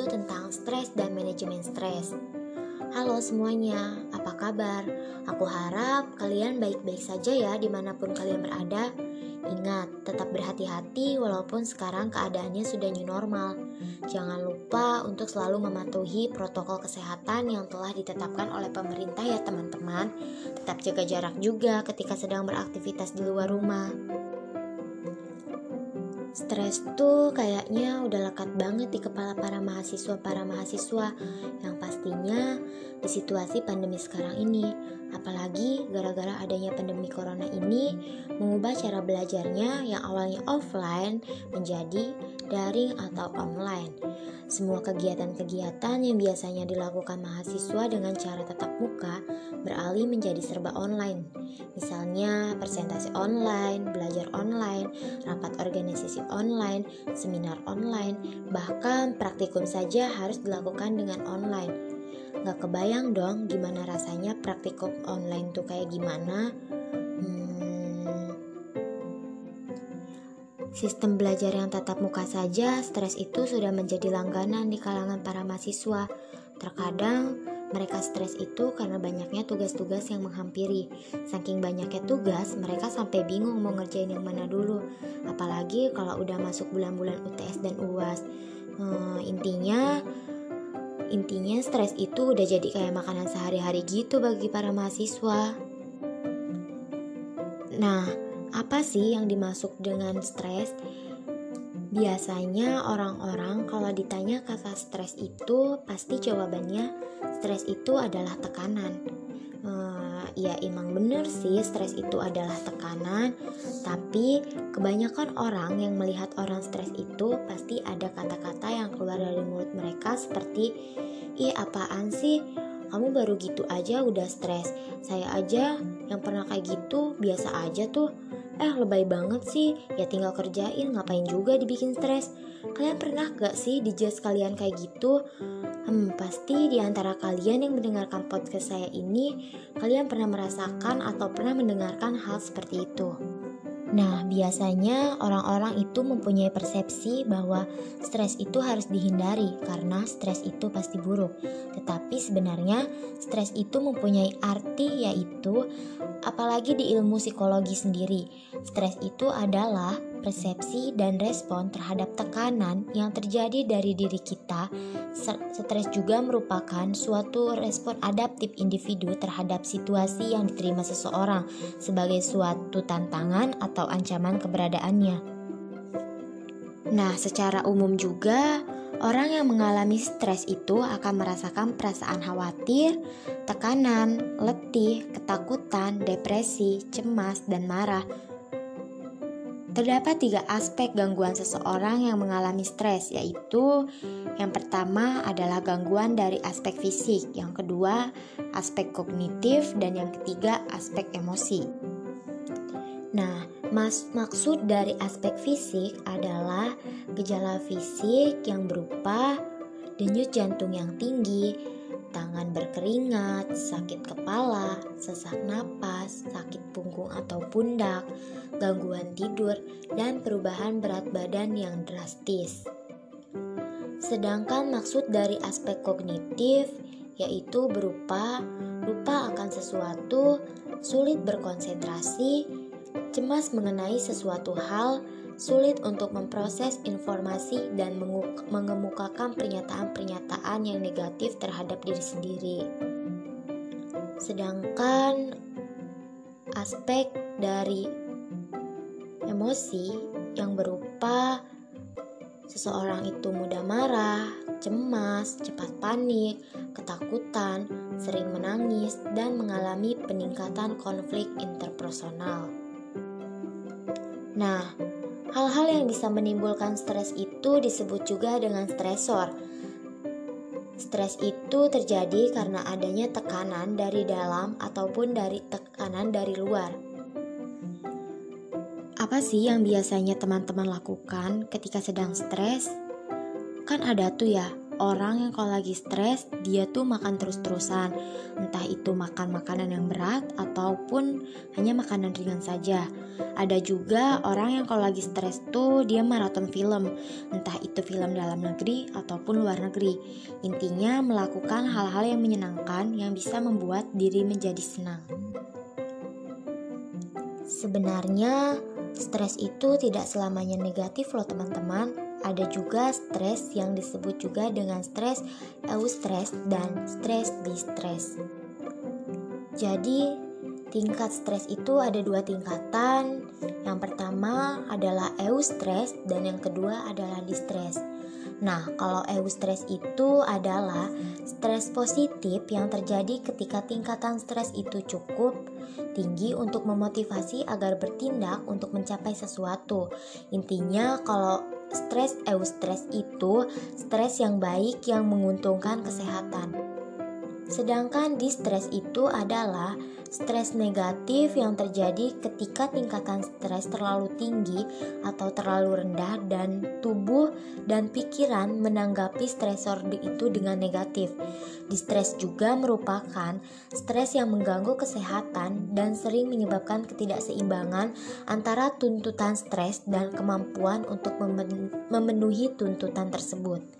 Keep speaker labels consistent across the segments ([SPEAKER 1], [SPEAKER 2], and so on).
[SPEAKER 1] yaitu tentang stres dan manajemen stres. Halo semuanya, apa kabar? Aku harap kalian baik-baik saja ya di mana pun kalian berada. Ingat, tetap berhati-hati walaupun sekarang keadaannya sudah new normal. Jangan lupa untuk selalu mematuhi protokol kesehatan yang telah ditetapkan oleh pemerintah ya teman-teman. Tetap jaga jarak juga ketika sedang beraktivitas di luar rumah. Stres tuh kayaknya udah lekat banget di kepala para mahasiswa-para mahasiswa yang pastinya di situasi pandemi sekarang ini. Apalagi gara-gara adanya pandemi corona ini mengubah cara belajarnya yang awalnya offline menjadi daring atau online. Semua kegiatan-kegiatan yang biasanya dilakukan mahasiswa dengan cara tatap muka beralih menjadi serba online. Misalnya presentasi online, belajar online, rapat organisasi online, seminar online, bahkan praktikum saja harus dilakukan dengan online. Gak kebayang dong gimana rasanya praktikum online tuh kayak gimana? Sistem belajar yang tatap muka saja, stres itu sudah menjadi langganan di kalangan para mahasiswa. Terkadang mereka stres itu karena banyaknya tugas-tugas yang menghampiri. Saking banyaknya tugas, mereka sampai bingung mau ngerjain yang mana dulu. Apalagi kalau udah masuk bulan-bulan UTS dan UAS. Hmm, intinya, intinya stres itu udah jadi kayak makanan sehari-hari gitu bagi para mahasiswa. Nah, apa sih yang dimasuk dengan stres? Biasanya orang-orang kalau ditanya kata stres itu pasti jawabannya stres itu adalah tekanan. Ya emang bener sih stres itu adalah tekanan, tapi kebanyakan orang yang melihat orang stres itu pasti ada kata-kata yang keluar dari mulut mereka seperti ih apaan sih? Kamu baru gitu aja udah stres. Saya aja yang pernah kayak gitu biasa aja tuh. Eh lebay banget sih. Ya tinggal kerjain ngapain juga dibikin stres? Kalian pernah gak sih dijudge kalian kayak gitu hmm pasti di antara kalian yang mendengarkan podcast saya ini kalian pernah merasakan atau pernah mendengarkan hal seperti itu Nah, biasanya orang-orang itu mempunyai persepsi bahwa stres itu harus dihindari karena stres itu pasti buruk. Tetapi sebenarnya stres itu mempunyai arti yaitu apalagi di ilmu psikologi sendiri. Stres itu adalah persepsi dan respon terhadap tekanan yang terjadi dari diri kita. Stres juga merupakan suatu respon adaptif individu terhadap situasi yang diterima seseorang sebagai suatu tantangan atau ancaman keberadaannya. Nah, secara umum juga Orang yang mengalami stres itu akan merasakan perasaan khawatir, tekanan, letih, ketakutan, depresi, cemas, dan marah Terdapat tiga aspek gangguan seseorang yang mengalami stres, yaitu yang pertama adalah gangguan dari aspek fisik, yang kedua aspek kognitif, dan yang ketiga aspek emosi. Nah, mas maksud dari aspek fisik adalah gejala fisik yang berupa denyut jantung yang tinggi, tangan berkeringat, sakit kepala, sesak napas, sakit punggung atau pundak, gangguan tidur, dan perubahan berat badan yang drastis. Sedangkan maksud dari aspek kognitif yaitu berupa lupa akan sesuatu, sulit berkonsentrasi, cemas mengenai sesuatu hal, sulit untuk memproses informasi dan mengemukakan pernyataan-pernyataan yang negatif terhadap diri sendiri. Sedangkan aspek dari emosi yang berupa seseorang itu mudah marah, cemas, cepat panik, ketakutan, sering menangis, dan mengalami peningkatan konflik interpersonal. Nah, Hal-hal yang bisa menimbulkan stres itu disebut juga dengan stresor. Stres itu terjadi karena adanya tekanan dari dalam ataupun dari tekanan dari luar. Apa sih yang biasanya teman-teman lakukan ketika sedang stres? Kan ada tuh ya orang yang kalau lagi stres dia tuh makan terus-terusan. Entah itu makan makanan yang berat ataupun hanya makanan ringan saja. Ada juga orang yang kalau lagi stres tuh dia maraton film. Entah itu film dalam negeri ataupun luar negeri. Intinya melakukan hal-hal yang menyenangkan yang bisa membuat diri menjadi senang. Sebenarnya stres itu tidak selamanya negatif loh teman-teman ada juga stres yang disebut juga dengan stres eustress dan stres distress. Jadi, tingkat stres itu ada dua tingkatan. Yang pertama adalah eustress dan yang kedua adalah distress. Nah, kalau eustress itu adalah stres positif yang terjadi ketika tingkatan stres itu cukup tinggi untuk memotivasi agar bertindak untuk mencapai sesuatu. Intinya kalau stres eustress itu stres yang baik yang menguntungkan kesehatan. Sedangkan distress itu adalah stres negatif yang terjadi ketika tingkatan stres terlalu tinggi atau terlalu rendah dan tubuh dan pikiran menanggapi stresor itu dengan negatif. Distress juga merupakan stres yang mengganggu kesehatan dan sering menyebabkan ketidakseimbangan antara tuntutan stres dan kemampuan untuk memenuhi tuntutan tersebut.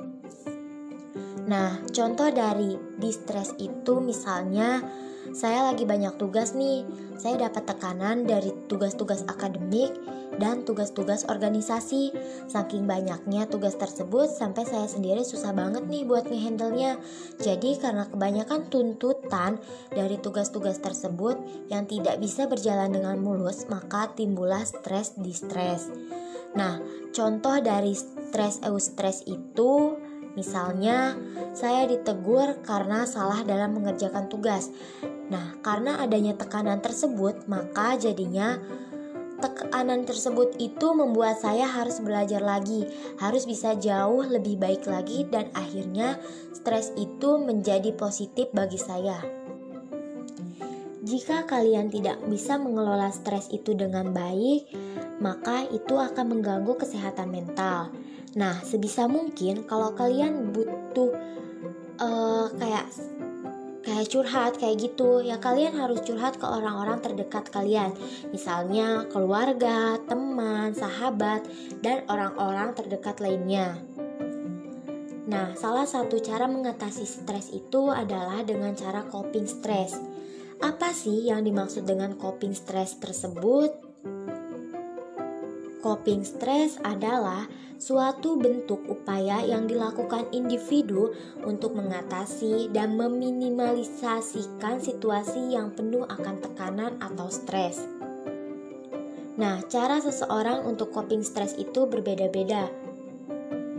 [SPEAKER 1] Nah, contoh dari distress itu misalnya saya lagi banyak tugas nih. Saya dapat tekanan dari tugas-tugas akademik dan tugas-tugas organisasi. Saking banyaknya tugas tersebut sampai saya sendiri susah banget nih buat ngehandle-nya. Jadi karena kebanyakan tuntutan dari tugas-tugas tersebut yang tidak bisa berjalan dengan mulus, maka timbullah stres di stres. Nah, contoh dari stres eustress itu Misalnya, saya ditegur karena salah dalam mengerjakan tugas. Nah, karena adanya tekanan tersebut, maka jadinya tekanan tersebut itu membuat saya harus belajar lagi, harus bisa jauh lebih baik lagi, dan akhirnya stres itu menjadi positif bagi saya. Jika kalian tidak bisa mengelola stres itu dengan baik, maka itu akan mengganggu kesehatan mental. Nah, sebisa mungkin kalau kalian butuh uh, kayak kayak curhat kayak gitu, ya kalian harus curhat ke orang-orang terdekat kalian. Misalnya keluarga, teman, sahabat, dan orang-orang terdekat lainnya. Nah, salah satu cara mengatasi stres itu adalah dengan cara coping stres. Apa sih yang dimaksud dengan coping stres tersebut? Coping stres adalah suatu bentuk upaya yang dilakukan individu untuk mengatasi dan meminimalisasikan situasi yang penuh akan tekanan atau stres. Nah, cara seseorang untuk coping stres itu berbeda-beda.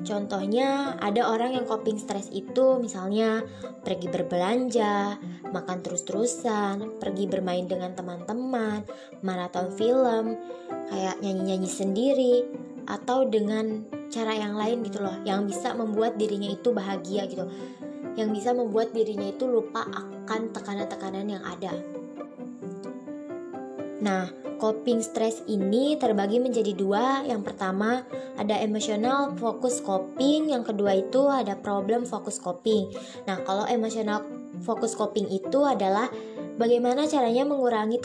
[SPEAKER 1] Contohnya, ada orang yang coping stres itu misalnya pergi berbelanja, makan terus-terusan, pergi bermain dengan teman-teman, maraton film, kayak nyanyi-nyanyi sendiri, atau dengan cara yang lain gitu loh yang bisa membuat dirinya itu bahagia gitu. Yang bisa membuat dirinya itu lupa akan tekanan-tekanan yang ada nah coping stress ini terbagi menjadi dua. Yang pertama ada emosional fokus coping. Yang kedua itu ada problem fokus coping. Nah kalau emosional fokus coping itu adalah Bagaimana caranya mengurangi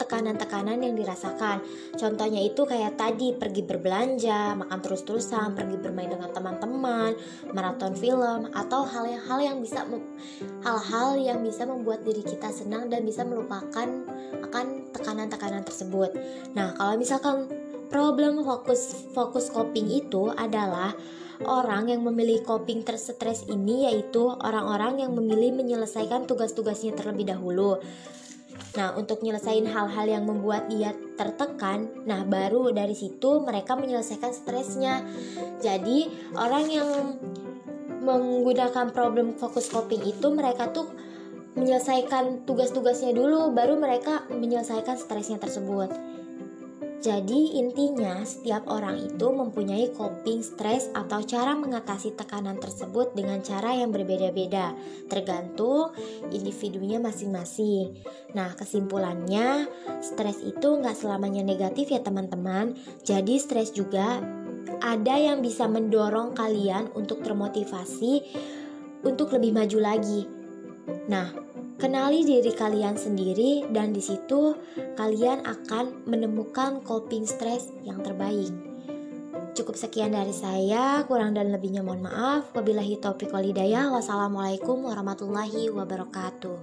[SPEAKER 1] tekanan-tekanan yang dirasakan? Contohnya itu kayak tadi pergi berbelanja, makan terus-terusan, pergi bermain dengan teman-teman, maraton film, atau hal-hal yang bisa hal-hal yang bisa membuat diri kita senang dan bisa melupakan akan tekanan-tekanan tersebut. Nah, kalau misalkan problem fokus fokus coping itu adalah orang yang memilih coping tersetres ini yaitu orang-orang yang memilih menyelesaikan tugas-tugasnya terlebih dahulu. Nah, untuk menyelesaikan hal-hal yang membuat dia tertekan, nah baru dari situ mereka menyelesaikan stresnya. Jadi, orang yang menggunakan problem fokus coping itu mereka tuh menyelesaikan tugas-tugasnya dulu baru mereka menyelesaikan stresnya tersebut. Jadi intinya setiap orang itu mempunyai coping stres atau cara mengatasi tekanan tersebut dengan cara yang berbeda-beda tergantung individunya masing-masing. Nah kesimpulannya stres itu nggak selamanya negatif ya teman-teman. Jadi stres juga ada yang bisa mendorong kalian untuk termotivasi untuk lebih maju lagi. Nah, kenali diri kalian sendiri dan di situ kalian akan menemukan coping stress yang terbaik. Cukup sekian dari saya, kurang dan lebihnya mohon maaf. Wabillahi taufiq walhidayah. Wassalamualaikum warahmatullahi wabarakatuh.